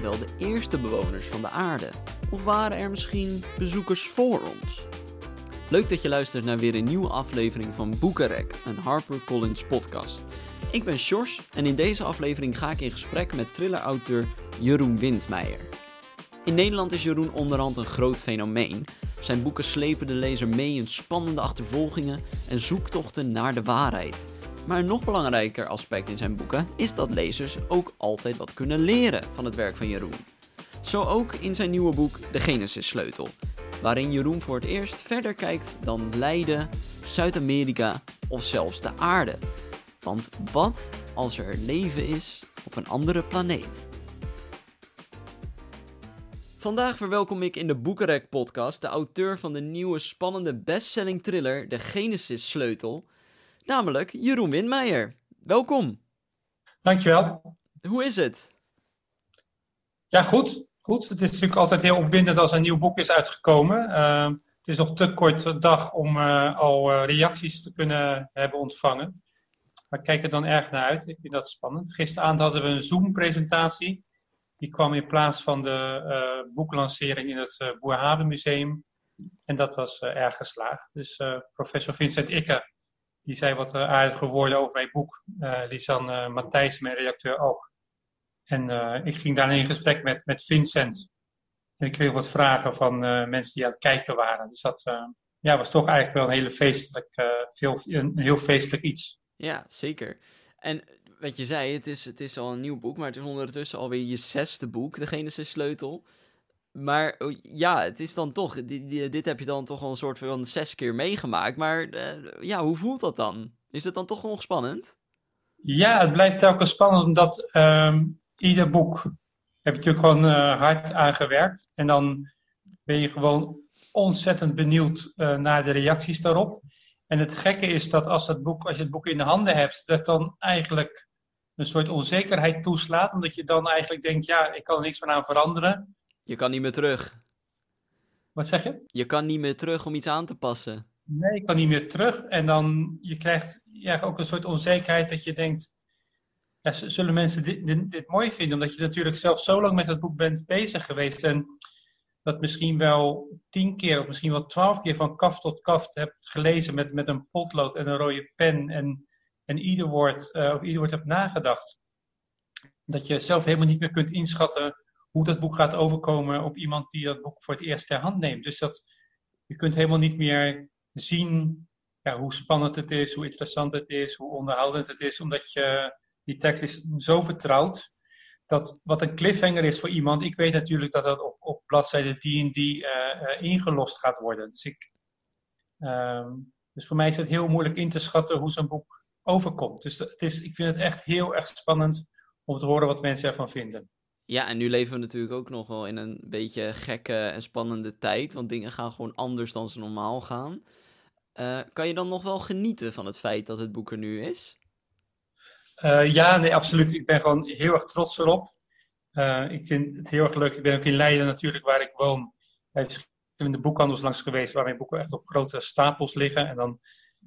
wij wel de eerste bewoners van de aarde? Of waren er misschien bezoekers voor ons? Leuk dat je luistert naar weer een nieuwe aflevering van Boekenrek, een HarperCollins podcast. Ik ben Sjors en in deze aflevering ga ik in gesprek met thriller-auteur Jeroen Windmeijer. In Nederland is Jeroen onderhand een groot fenomeen. Zijn boeken slepen de lezer mee in spannende achtervolgingen en zoektochten naar de waarheid. Maar een nog belangrijker aspect in zijn boeken is dat lezers ook altijd wat kunnen leren van het werk van Jeroen. Zo ook in zijn nieuwe boek De Genesis Sleutel, waarin Jeroen voor het eerst verder kijkt dan Leiden, Zuid-Amerika of zelfs de aarde. Want wat als er leven is op een andere planeet? Vandaag verwelkom ik in de Boekenrek podcast de auteur van de nieuwe spannende bestselling thriller De Genesis Sleutel, namelijk Jeroen Windmeijer. Welkom. Dankjewel. Hoe is het? Ja, goed. goed. Het is natuurlijk altijd heel opwindend als een nieuw boek is uitgekomen. Uh, het is nog te kort dag om uh, al uh, reacties te kunnen hebben ontvangen. Maar ik kijk er dan erg naar uit. Ik vind dat spannend. Gisteravond hadden we een Zoom-presentatie. Die kwam in plaats van de uh, boeklancering in het uh, Boerhaven Museum. En dat was erg geslaagd. Dus professor Vincent Ikke, die zei wat aardige woorden over mijn boek. Lisanne Matthijs, mijn redacteur, ook. En ik ging daarna in gesprek met, met Vincent. En ik kreeg wat vragen van mensen die aan het kijken waren. Dus dat ja, was toch eigenlijk wel een, hele feestelijk, veel, een heel feestelijk iets. Ja, zeker. En wat je zei, het is, het is al een nieuw boek, maar het is ondertussen alweer je zesde boek, de Genesis Sleutel. Maar oh, ja, het is dan toch, dit, dit heb je dan toch al een soort van zes keer meegemaakt. Maar uh, ja, hoe voelt dat dan? Is het dan toch nog spannend? Ja, het blijft telkens spannend, omdat um, ieder boek heb je natuurlijk gewoon uh, hard aangewerkt. En dan ben je gewoon ontzettend benieuwd uh, naar de reacties daarop. En het gekke is dat als, het boek, als je het boek in de handen hebt, dat dan eigenlijk een soort onzekerheid toeslaat. Omdat je dan eigenlijk denkt, ja, ik kan er niks meer aan veranderen. Je kan niet meer terug. Wat zeg je? Je kan niet meer terug om iets aan te passen. Nee, ik kan niet meer terug. En dan, je krijgt ja, ook een soort onzekerheid dat je denkt, ja, zullen mensen dit, dit, dit mooi vinden? Omdat je natuurlijk zelf zo lang met het boek bent bezig geweest. En dat misschien wel tien keer of misschien wel twaalf keer van kaft tot kaft hebt gelezen met, met een potlood en een rode pen en, en ieder woord, uh, of ieder woord hebt nagedacht. Dat je zelf helemaal niet meer kunt inschatten hoe dat boek gaat overkomen op iemand die dat boek voor het eerst ter hand neemt. Dus dat, je kunt helemaal niet meer zien ja, hoe spannend het is, hoe interessant het is, hoe onderhoudend het is, omdat je die tekst is zo vertrouwd dat wat een cliffhanger is voor iemand, ik weet natuurlijk dat dat op, op bladzijde die en die uh, uh, ingelost gaat worden. Dus, ik, uh, dus voor mij is het heel moeilijk in te schatten hoe zo'n boek overkomt. Dus het is, ik vind het echt heel erg spannend om te horen wat mensen ervan vinden. Ja, en nu leven we natuurlijk ook nog wel in een beetje gekke en spannende tijd, want dingen gaan gewoon anders dan ze normaal gaan. Uh, kan je dan nog wel genieten van het feit dat het boek er nu is? Uh, ja, nee, absoluut. Ik ben gewoon heel erg trots erop. Uh, ik vind het heel erg leuk. Ik ben ook in Leiden natuurlijk, waar ik woon. Bij verschillende boekhandels langs geweest, waar mijn boeken echt op grote stapels liggen. En dan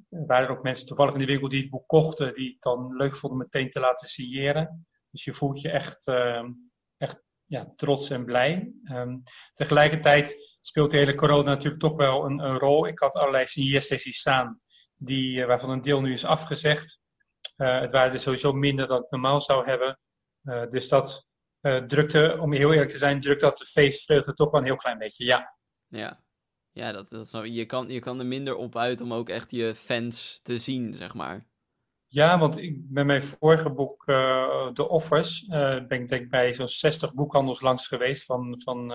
waren er ook mensen toevallig in de winkel die het boek kochten, die het dan leuk vonden meteen te laten signeren. Dus je voelt je echt, uh, echt ja, trots en blij. Um, tegelijkertijd speelt de hele corona natuurlijk toch wel een, een rol. Ik had allerlei signeersessies staan, die, waarvan een deel nu is afgezegd. Uh, het waren er sowieso minder dan ik normaal zou hebben. Uh, dus dat drukte, om heel eerlijk te zijn, drukt dat de feestvreugde toch wel een heel klein beetje, ja. Ja, ja dat, dat je. Kan, je kan er minder op uit om ook echt je fans te zien, zeg maar. Ja, want ik, met mijn vorige boek, The Offers, ben ik denk bij zo'n 60 boekhandels langs geweest. Van, van,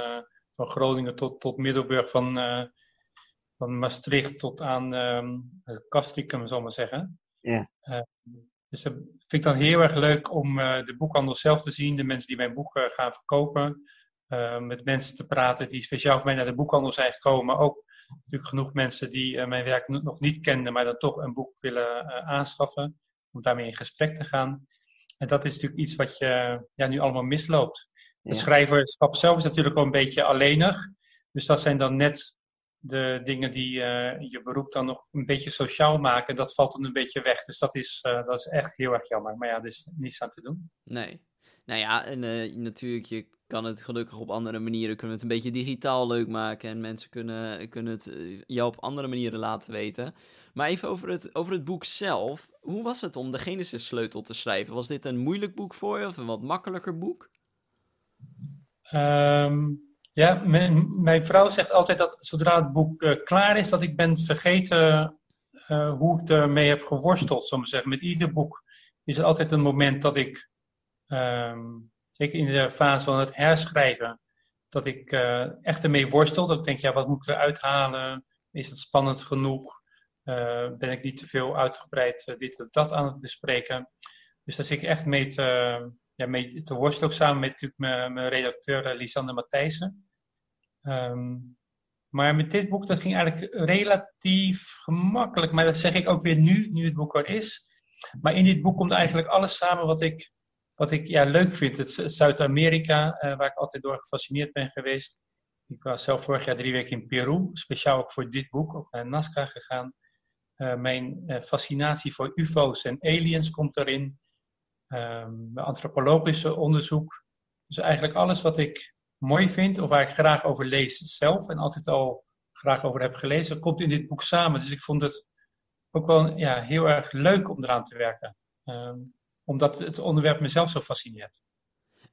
van Groningen tot, tot Middelburg, van, van Maastricht tot aan um, Castricum, zal ik maar zeggen. Ja. Dus dat vind ik dan heel erg leuk om uh, de boekhandel zelf te zien, de mensen die mijn boeken gaan verkopen, uh, met mensen te praten die speciaal voor mij naar de boekhandel zijn gekomen, maar ook natuurlijk genoeg mensen die uh, mijn werk nog niet kenden, maar dan toch een boek willen aanschaffen, om daarmee in gesprek te gaan. En dat is natuurlijk iets wat je ja, nu allemaal misloopt. Ja. De schrijverschap zelf is natuurlijk wel een beetje alleenig, dus dat zijn dan net de dingen die uh, je beroep dan nog een beetje sociaal maken, dat valt dan een beetje weg. Dus dat is, uh, dat is echt heel erg jammer. Maar ja, er is niets aan te doen. Nee. Nou ja, en uh, natuurlijk, je kan het gelukkig op andere manieren. Kunnen we het een beetje digitaal leuk maken. En mensen kunnen, kunnen het uh, jou op andere manieren laten weten. Maar even over het, over het boek zelf. Hoe was het om de Genesis sleutel te schrijven? Was dit een moeilijk boek voor je of een wat makkelijker boek? Um, ja, mijn, vrouw zegt altijd dat zodra het boek uh, klaar is, dat ik ben vergeten hoe ik ermee heb geworsteld. Zo zeggen. Met ieder boek is er altijd een moment dat ik, um, zeker in de fase van het herschrijven, dat ik uh, echt ermee worstel. Dat ik denk, ja, wat moet ik eruit halen? Is het spannend genoeg? ben ik niet te veel uitgebreid dit of dat aan het bespreken? Dus daar zit ik echt mee te, ja, mee te worstelen, ook samen met natuurlijk mijn, redacteur Lisanne Matthijssen. Um, maar met dit boek, dat ging eigenlijk relatief gemakkelijk. Maar dat zeg ik ook weer nu, nu het boek er is. Maar in dit boek komt eigenlijk alles samen wat ik, wat ik ja, leuk vind. Het, Zuid-Amerika, uh, waar ik altijd door gefascineerd ben geweest. Ik was zelf vorig jaar drie weken in Peru, speciaal ook voor dit boek, ook naar Nazca gegaan. Uh, mijn uh, fascinatie voor UFO's en aliens komt erin. Um, mijn antropologische onderzoek. Dus eigenlijk alles wat ik mooi vind of waar ik graag over lees zelf en altijd al graag over heb gelezen, komt in dit boek samen. Dus ik vond het ook wel ja, heel erg leuk om eraan te werken. Um, omdat het onderwerp mezelf zo fascineert.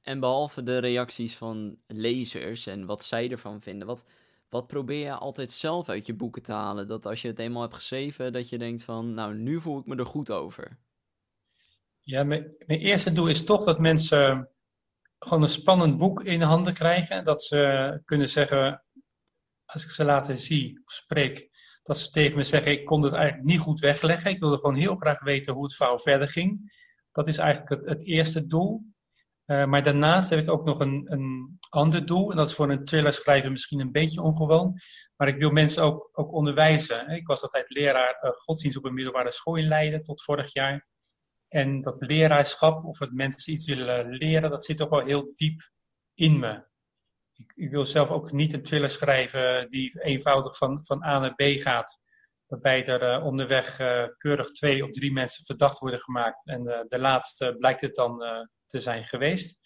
En behalve de reacties van lezers en wat zij ervan vinden, wat, wat probeer je altijd zelf uit je boeken te halen? Dat als je het eenmaal hebt geschreven, dat je denkt van, nou, nu voel ik me er goed over. Ja, mijn, mijn eerste doel is toch dat mensen gewoon een spannend boek in handen krijgen. Dat ze kunnen zeggen, als ik ze later zie of spreek, dat ze tegen me zeggen: Ik kon het eigenlijk niet goed wegleggen. Ik wilde gewoon heel graag weten hoe het verhaal verder ging. Dat is eigenlijk het, het eerste doel. Uh, maar daarnaast heb ik ook nog een, een ander doel. En dat is voor een thriller schrijven misschien een beetje ongewoon. Maar ik wil mensen ook, ook onderwijzen. Ik was altijd leraar uh, godsdienst op een middelbare school in Leiden tot vorig jaar. En dat leraarschap, of het mensen iets willen leren, dat zit toch wel heel diep in me. Ik, ik, wil zelf ook niet een thriller schrijven die eenvoudig van, van A naar B gaat. Waarbij er uh, onderweg uh, keurig twee of drie mensen verdacht worden gemaakt. En uh, de laatste blijkt het dan te zijn geweest.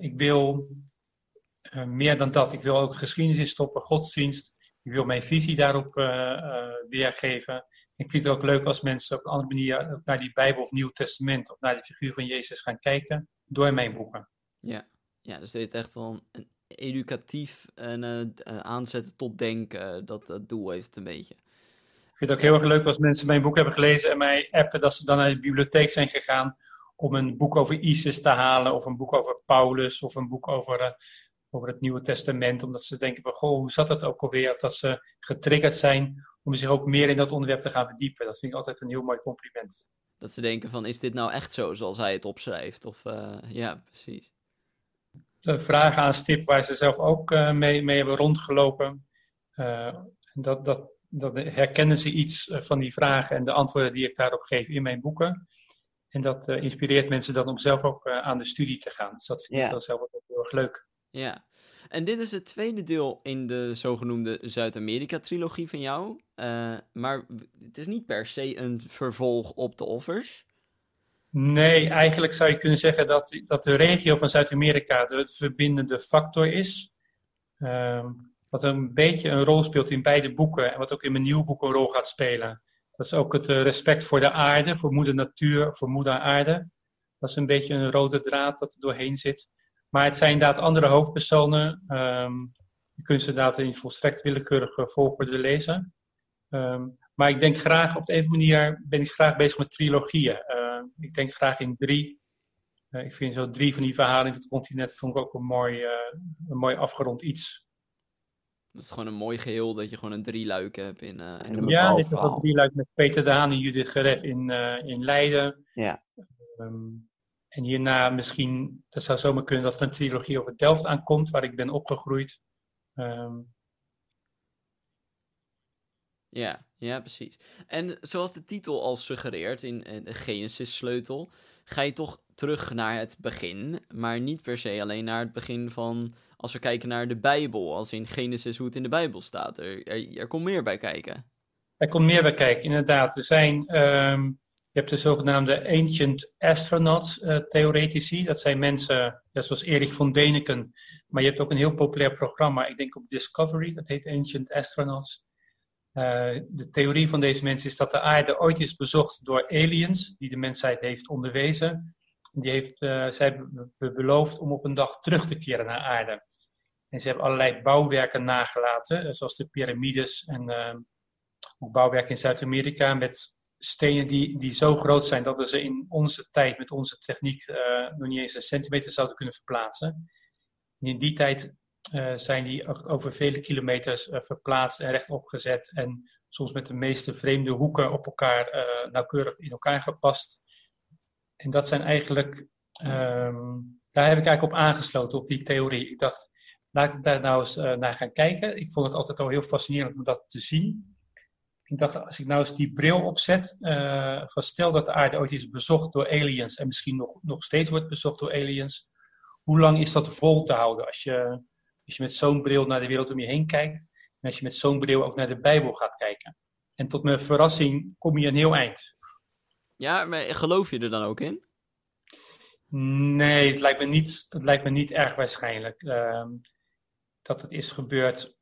ik wil meer dan dat. Ik wil ook geschiedenis in stoppen, godsdienst. Ik wil mijn visie daarop weergeven. Ik vind het ook leuk als mensen op een andere manier naar die Bijbel of Nieuw Testament of naar de figuur van Jezus gaan kijken door mijn boeken. Ja, ja dus dit echt wel een educatief en aanzetten tot denken, dat, dat doel heeft een beetje. Ik vind het ook heel erg leuk als mensen mijn boek hebben gelezen en mij appen dat ze dan naar de bibliotheek zijn gegaan om een boek over ISIS te halen of een boek over Paulus of een boek over, uh, over het Nieuwe Testament, omdat ze denken van, goh, hoe zat dat ook alweer? Of dat ze getriggerd zijn om zich ook meer in dat onderwerp te gaan verdiepen. Dat vind ik altijd een heel mooi compliment. Dat ze denken van, is dit nou echt zo zoals hij het opschrijft? Of, uh, ja, precies. vragen aan Stip waar ze zelf ook uh, mee, mee hebben rondgelopen. Dat, dat, dat herkennen ze iets van die vragen en de antwoorden die ik daarop geef in mijn boeken. En dat inspireert mensen dan om zelf ook aan de studie te gaan. Dus dat vind ja. ik wel zelf ook heel erg leuk. Ja, en dit is het tweede deel in de zogenoemde Zuid-Amerika-trilogie van jou. Uh, maar het is niet per se een vervolg op de offers. Nee, eigenlijk zou je kunnen zeggen dat, dat de regio van Zuid-Amerika de verbindende factor is. Uh, wat een beetje een rol speelt in beide boeken en wat ook in mijn nieuwe boek een rol gaat spelen. Dat is ook het uh, respect voor de aarde, voor moeder natuur, voor moeder aarde. Dat is een beetje een rode draad dat er doorheen zit. Maar het zijn inderdaad andere hoofdpersonen. Um, je kunt ze inderdaad in volstrekt willekeurige volgorde lezen. Um, maar ik denk graag, op de een manier ben ik graag bezig met trilogieën. Uh, ik denk graag in drie. Uh, ik vind zo drie van die verhalen in het continent vond ik ook een mooi, uh, een mooi afgerond iets. Dat is gewoon een mooi geheel dat je gewoon een drie luik hebt in, uh, in een Ja, dit is een drie luik met Peter Daan en Judith Geref in, in Leiden. Ja. Um, en hierna misschien, dat zou zomaar kunnen dat er een trilogie over Delft aankomt, waar ik ben opgegroeid. Um... Ja, ja, precies. En zoals de titel al suggereert in de Genesis-sleutel, ga je toch terug naar het begin, maar niet per se alleen naar het begin van, als we kijken naar de Bijbel, als in Genesis hoe het in de Bijbel staat. Er, er, komt meer bij kijken. Er komt meer bij kijken, inderdaad. Er zijn um, Je hebt de zogenaamde Ancient Astronauts uh, theoretici. Dat zijn mensen zoals Erich von Däniken. Maar je hebt ook een heel populair programma, ik denk op Discovery, dat heet Ancient Astronauts. Uh, de theorie van deze mensen is dat de aarde ooit is bezocht door aliens, die de mensheid heeft onderwezen. Die heeft, uh, zij beloofd om op een dag terug te keren naar aarde. En ze hebben allerlei bouwwerken nagelaten, zoals de piramides en ook bouwwerken in Zuid-Amerika met stenen die, die zo groot zijn dat we ze in onze tijd met onze techniek uh, nog niet eens een centimeter zouden kunnen verplaatsen. in die tijd uh, zijn die over vele kilometers verplaatst en rechtop gezet en soms met de meeste vreemde hoeken op elkaar nauwkeurig in elkaar gepast. En dat zijn eigenlijk, um, daar heb ik eigenlijk op aangesloten, op die theorie. Ik dacht, laat ik daar nou eens naar gaan kijken. Ik vond het altijd al heel fascinerend om dat te zien. Ik dacht, als ik nou eens die bril opzet, uh, van stel dat de aarde ooit is bezocht door aliens en misschien nog, nog steeds wordt bezocht door aliens, hoe lang is dat vol te houden als je, als je met zo'n bril naar de wereld om je heen kijkt en als je met zo'n bril ook naar de Bijbel gaat kijken? En tot mijn verrassing kom je een heel eind. Ja, maar geloof je er dan ook in? Nee, het lijkt me niet, het lijkt me niet erg waarschijnlijk uh, dat het is gebeurd.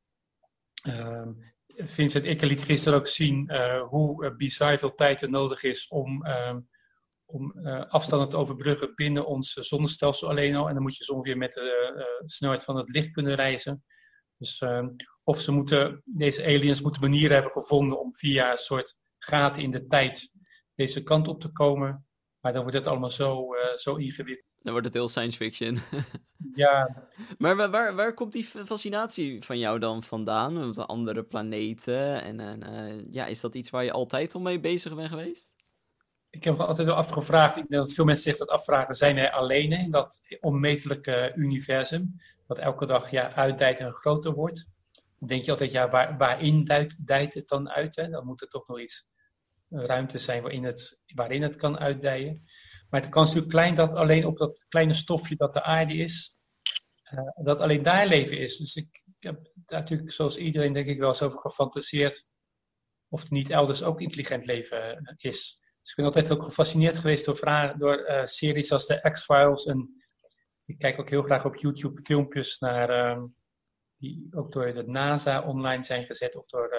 Uh, Vincent, ik liet gisteren ook zien uh, hoe uh, bizar veel tijd er nodig is om, uh, om afstanden te overbruggen binnen ons zonnestelsel alleen al. En dan moet je zo ongeveer met de snelheid van het licht kunnen reizen. Dus ehm, of ze moeten, deze aliens moeten manieren hebben gevonden om via een soort gaten in de tijd deze kant op te komen. Maar dan wordt het allemaal zo, zo ingewikkeld. Dan wordt het heel science fiction. ja. Maar waar, waar, komt die fascinatie van jou dan vandaan? Met andere planeten? En, en uh, ja, is dat iets waar je altijd al mee bezig bent geweest? Ik heb me altijd wel afgevraagd, ik denk dat veel mensen zich dat afvragen, zijn wij alleen in dat onmetelijke universum, dat elke dag ja, uitdijt en groter wordt? Dan denk je altijd, ja, waar, waarin duidt, dijt het dan uit? Hè? Dan moet er toch nog iets ruimte zijn waarin het, waarin het kan uitdijen. Maar het kan natuurlijk klein dat alleen op dat kleine stofje dat de aarde is, uh, dat alleen daar leven is. Dus ik, ik, heb daar natuurlijk, zoals iedereen denk ik wel eens over gefantaseerd, of er niet elders ook intelligent leven eh, is. Dus ik ben altijd ook gefascineerd geweest door, vragen, door uh, series als de X-Files. En ik kijk ook heel graag op YouTube filmpjes naar, uh, die ook door de NASA online zijn gezet of door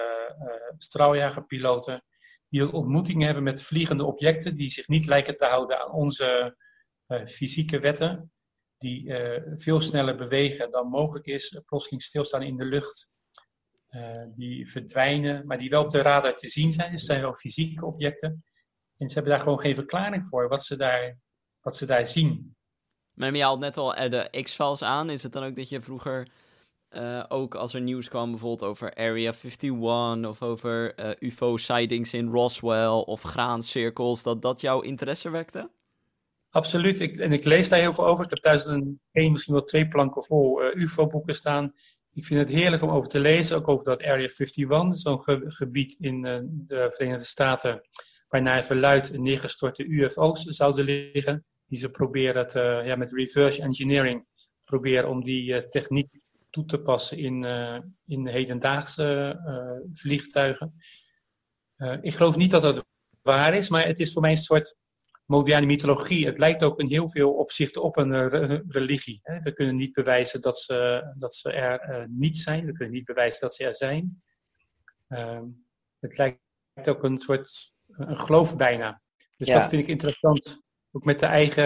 straaljagerpiloten die ontmoetingen hebben met vliegende objecten die zich niet lijken te houden aan onze uh, fysieke wetten, die uh, veel sneller bewegen dan mogelijk is, plotseling stilstaan in de lucht, die verdwijnen, maar die wel op de radar te zien zijn. Het zijn wel fysieke objecten. En ze hebben daar gewoon geen verklaring voor wat ze daar, wat ze daar zien. Maar je haalt net al de X-Files aan. Is het dan ook dat je vroeger uh, ook als er nieuws kwam bijvoorbeeld over Area 51 of over uh, UFO-sightings in Roswell of graancirkels, dat dat jouw interesse wekte? Absoluut. Ik, en ik lees daar heel veel over. Ik heb thuis een, één, misschien wel twee planken vol uh, UFO-boeken staan. Ik vind het heerlijk om over te lezen, ook over dat Area 51, zo'n ge gebied in de Verenigde Staten, waar naar verluid neergestorte UFO's zouden liggen. Die ze proberen het, ja, met reverse engineering proberen om die techniek toe te passen in, uh, in hedendaagse uh, vliegtuigen. Uh, ik geloof niet dat dat waar is, maar het is voor mij een soort moderne mythologie. Het lijkt ook in heel veel opzichten op een re religie. Hè. We kunnen niet bewijzen dat ze, dat ze er niet zijn. We kunnen niet bewijzen dat ze er zijn. Ehm, het lijkt ook een soort een geloof bijna. Dus ja. dat vind ik interessant. Ook met de eigen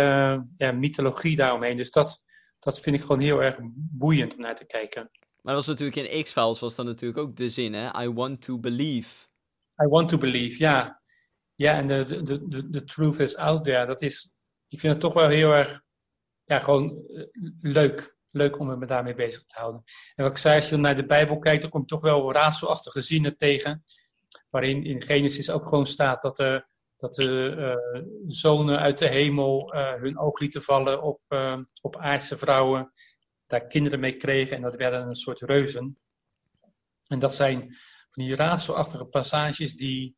ja, mythologie daaromheen. Dus dat, dat vind ik gewoon heel erg boeiend om naar te kijken. Maar dat was natuurlijk in X-Files was dan natuurlijk ook de zin, hè? I want to believe. I want to believe, ja. Ja, en de, de, de, de truth is out there. Dat is, ik vind het toch wel heel erg, ja, gewoon uh, leuk. Leuk om me daarmee bezig te houden. En wat ik zei, als je naar de Bijbel kijkt, dan kom je toch wel raadselachtige zinnen tegen. Waarin in Genesis ook gewoon staat dat er dat de uh, zonen uit de hemel uh, hun oog lieten vallen op, uh, op aardse vrouwen, daar kinderen mee kregen en dat werden een soort reuzen. En dat zijn van die raadselachtige passages die,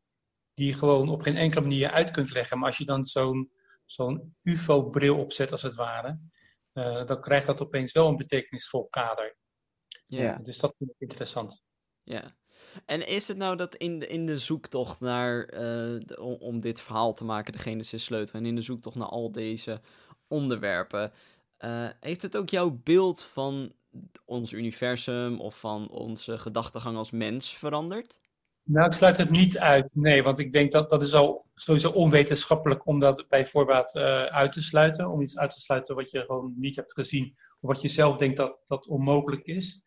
die je gewoon op geen enkele manier uit kunt leggen. Maar als je dan zo'n zo'n UFO-bril opzet, als het ware, dan krijgt dat opeens wel een betekenisvol kader. Ja. dus dat vind ik interessant. Ja. En is het nou dat in de, in de zoektocht naar, eh, om, dit verhaal te maken, de Genesis sleutel, en in de zoektocht naar al deze onderwerpen, uh, heeft het ook jouw beeld van ons universum of van onze gedachtegang als mens veranderd? Nou, ik sluit het niet uit. Nee, want ik denk dat dat is al sowieso onwetenschappelijk om dat bij voorbaat uh, uit te sluiten. Om iets uit te sluiten wat je gewoon niet hebt gezien. Of wat je zelf denkt dat dat onmogelijk is.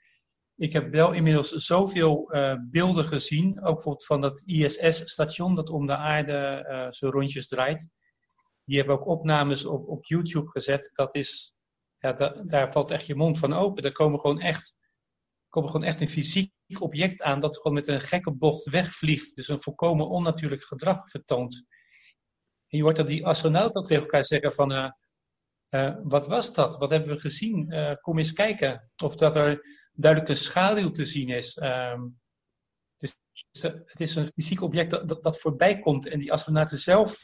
Ik heb wel inmiddels zoveel uh, beelden gezien. Ook bijvoorbeeld van dat ISS-station dat om de aarde uh, zo rondjes draait. Die hebben ook opnames op, op YouTube gezet. Dat is, ja, da daar valt echt je mond van open. Daar komen gewoon echt, komen gewoon echt een fysiek object aan dat gewoon met een gekke bocht wegvliegt. Dus een volkomen onnatuurlijk gedrag vertoont. En je hoort dat die astronauten tegen elkaar zeggen van... Uh, wat was dat? Wat hebben we gezien? Kom eens kijken. Of dat er duidelijk een schaduw te zien is. Um, dus het is een fysiek object dat, dat, voorbij komt. En die astronauten zelf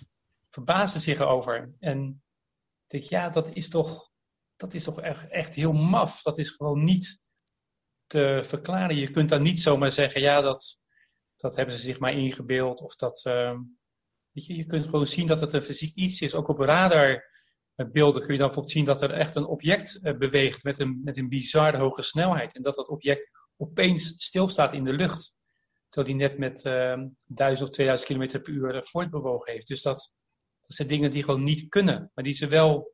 verbazen zich erover. En ik denk, ja, dat is toch, dat is toch echt, heel maf. Dat is gewoon niet te verklaren. Je kunt dan niet zomaar zeggen, ja, dat, dat hebben ze zich maar ingebeeld. Of dat, uh, weet je, je kunt gewoon zien dat het een fysiek iets is. Ook op radarbeelden kun je dan bijvoorbeeld zien dat er echt een object uh, beweegt met een, met een bizar hoge snelheid. En dat dat object opeens stilstaat in de lucht. Terwijl die net met uh, 1000 of 2000 km per uur voortbewogen heeft. Dus dat, dat zijn dingen die gewoon niet kunnen, maar die ze wel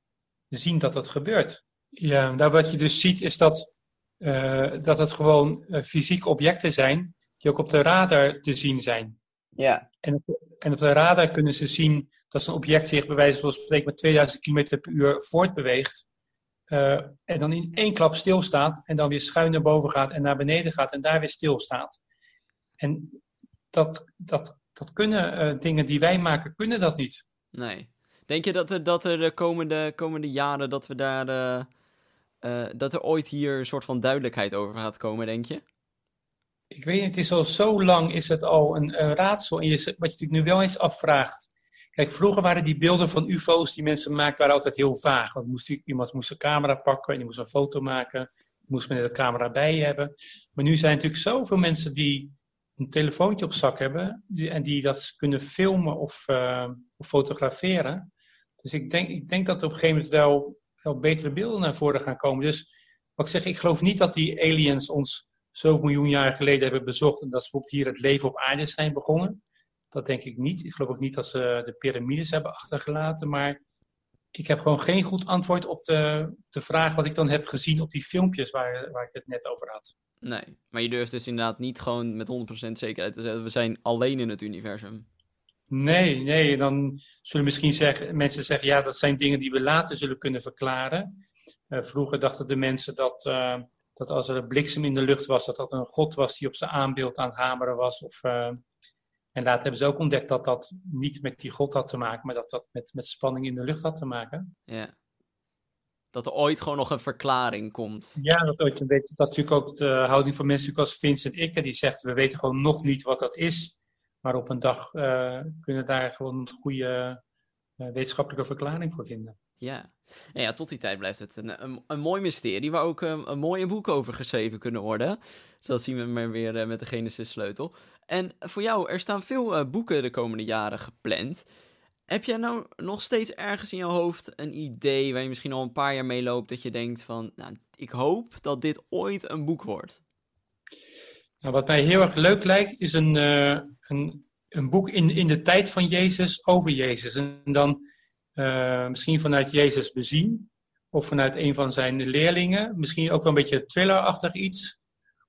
zien dat dat gebeurt. Ja, nou wat je dus ziet is dat uh, dat het gewoon uh, fysieke objecten zijn die ook op de radar te zien zijn. Ja. En en op de radar kunnen ze zien dat een object zich bij wijze van spreken met 2000 km per uur voortbeweegt. Uh, en dan in één klap stilstaat en dan weer schuin naar boven gaat en naar beneden gaat en daar weer stilstaat. En dat, dat, dat kunnen dingen die wij maken, kunnen dat niet. Nee. Denk je dat er, dat er de komende, komende jaren dat we daar uh, dat er ooit hier een soort van duidelijkheid over gaat komen, denk je? Ik weet niet, het is al zo lang is het al een, een raadsel. En je, wat je natuurlijk nu wel eens afvraagt. Vroeger waren die beelden van UFO's die mensen maakten waren altijd heel vaag. Want moest, iemand moest een camera pakken en die moest een foto maken. Moest men de camera bij hebben. Maar nu zijn natuurlijk zoveel mensen die een telefoontje op zak hebben. En die dat kunnen filmen of, uh, of fotograferen. Dus ik denk, ik denk dat er op een gegeven moment wel wel betere beelden naar voren gaan komen. Dus wat ik zeg, ik geloof niet dat die aliens ons zoveel miljoen jaar geleden hebben bezocht en dat ze bijvoorbeeld hier het leven op aarde zijn begonnen. Dat denk ik niet. Ik geloof ook niet dat ze de piramides hebben achtergelaten, maar ik heb gewoon geen goed antwoord op de, de vraag wat ik dan heb gezien op die filmpjes waar, waar ik het net over had. Nee, maar je durft dus inderdaad niet gewoon met 100% zekerheid te zeggen, we zijn alleen in het universum. Nee, nee, dan zullen misschien zeggen, mensen zeggen, ja, dat zijn dingen die we later zullen kunnen verklaren. Uh, vroeger dachten de mensen dat, uh, dat als er een bliksem in de lucht was, dat dat een god was die op zijn aanbeeld aan het hameren was. Of, uh, en later hebben ze ook ontdekt dat dat niet met die god had te maken, maar dat dat met, met spanning in de lucht had te maken. Ja. Dat er ooit gewoon nog een verklaring komt. Ja, dat, ooit, dat is natuurlijk ook de houding van mensen zoals Vincent Ikke, die zegt, we weten gewoon nog niet wat dat is. Maar op een dag uh, kunnen daar gewoon een goede uh, wetenschappelijke verklaring voor vinden. Ja. Nou ja, tot die tijd blijft het een, een, een mooi mysterie waar ook een, een mooie boek over geschreven kunnen worden. Zo zien we maar weer uh, met de Genesis sleutel. En voor jou, er staan veel boeken de komende jaren gepland. Heb jij nou nog steeds ergens in je hoofd een idee waar je misschien al een paar jaar mee loopt dat je denkt van, nou, ik hoop dat dit ooit een boek wordt? Nou, wat mij heel erg leuk lijkt, is een, uh, een, een, boek in, in de tijd van Jezus over Jezus. En dan uh, misschien vanuit Jezus bezien, of vanuit een van zijn leerlingen. Misschien ook wel een beetje thrillerachtig iets.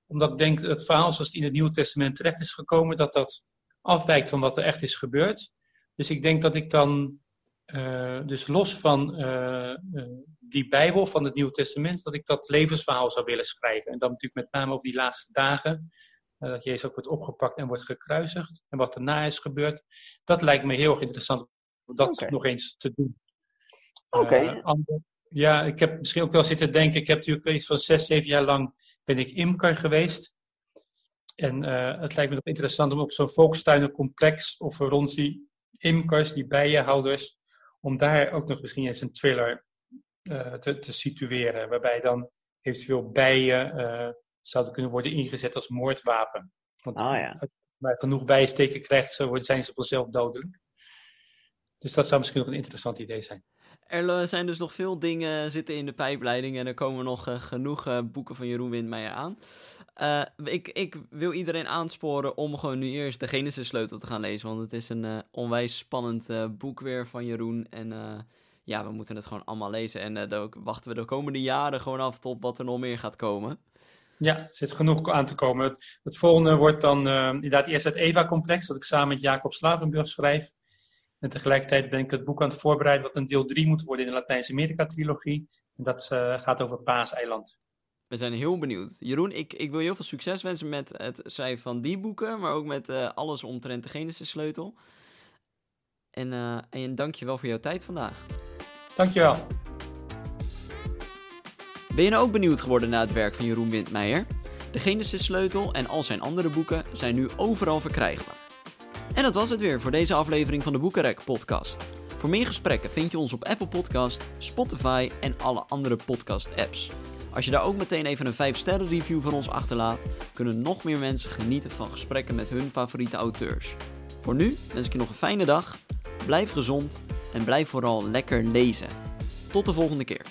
Omdat ik denk dat het verhaal zoals het in het Nieuwe Testament terecht is gekomen, dat dat afwijkt van wat er echt is gebeurd. Dus ik denk dat ik dan, uh, dus los van die Bijbel van het Nieuwe Testament, dat ik dat levensverhaal zou willen schrijven. En dan natuurlijk met name over die laatste dagen, dat Jezus ook wordt opgepakt en wordt gekruisigd. En wat daarna is gebeurd. Dat lijkt me heel erg interessant dat okay. nog eens te doen. Oké. Okay. Uh, ja, ik heb misschien ook wel zitten denken, ik heb natuurlijk iets van zes, zeven jaar lang ben ik imker geweest. En uh, het lijkt me ook interessant om op zo'n volkstuinencomplex of rond die imkers, die bijenhouders, om daar ook nog misschien eens een thriller uh, te, te, situeren. Waarbij dan eventueel bijen uh, zouden kunnen worden ingezet als moordwapen. Want Ah ja. waar je genoeg bijsteken krijgt, zijn ze vanzelf dodelijk. Dus dat zou misschien nog een interessant idee zijn. Er eh, zijn dus nog veel dingen zitten in de pijpleiding en er komen nog eh, genoeg eh, boeken van Jeroen Windmeijer aan. Ik, ik wil iedereen aansporen om gewoon nu eerst de Genesis sleutel te gaan lezen, want het is een onwijs spannend boek weer van Jeroen en ja, we moeten het gewoon allemaal lezen en dan wachten we de komende jaren gewoon af tot wat er nog meer gaat komen. Ja, er zit genoeg aan te komen. Het, het volgende wordt dan inderdaad eerst het EVA-complex, dat ik samen met Jacob Slavenburg schrijf. En tegelijkertijd ben ik het boek aan het voorbereiden wat een deel 3 moet worden in de Latijns-Amerika-trilogie. En dat eh, gaat over Paaseiland. We zijn heel benieuwd. Jeroen, ik, ik wil je heel veel succes wensen met het schrijven van die boeken, maar ook met eh, alles omtrent de Genesis sleutel. En, eh en dank je wel voor jouw tijd vandaag. Dankjewel. Ben je nou ook benieuwd geworden naar het werk van Jeroen Windmeijer? De Genesis sleutel en al zijn andere boeken zijn nu overal verkrijgbaar. En dat was het weer voor deze aflevering van de Boekenrek podcast. Voor meer gesprekken vind je ons op Apple Podcast, Spotify en alle andere podcast apps. Als je daar ook meteen even een 5 sterren review van ons achterlaat, kunnen nog meer mensen genieten van gesprekken met hun favoriete auteurs. Voor nu wens ik je nog een fijne dag, blijf gezond en blijf vooral lekker lezen. Tot de volgende keer.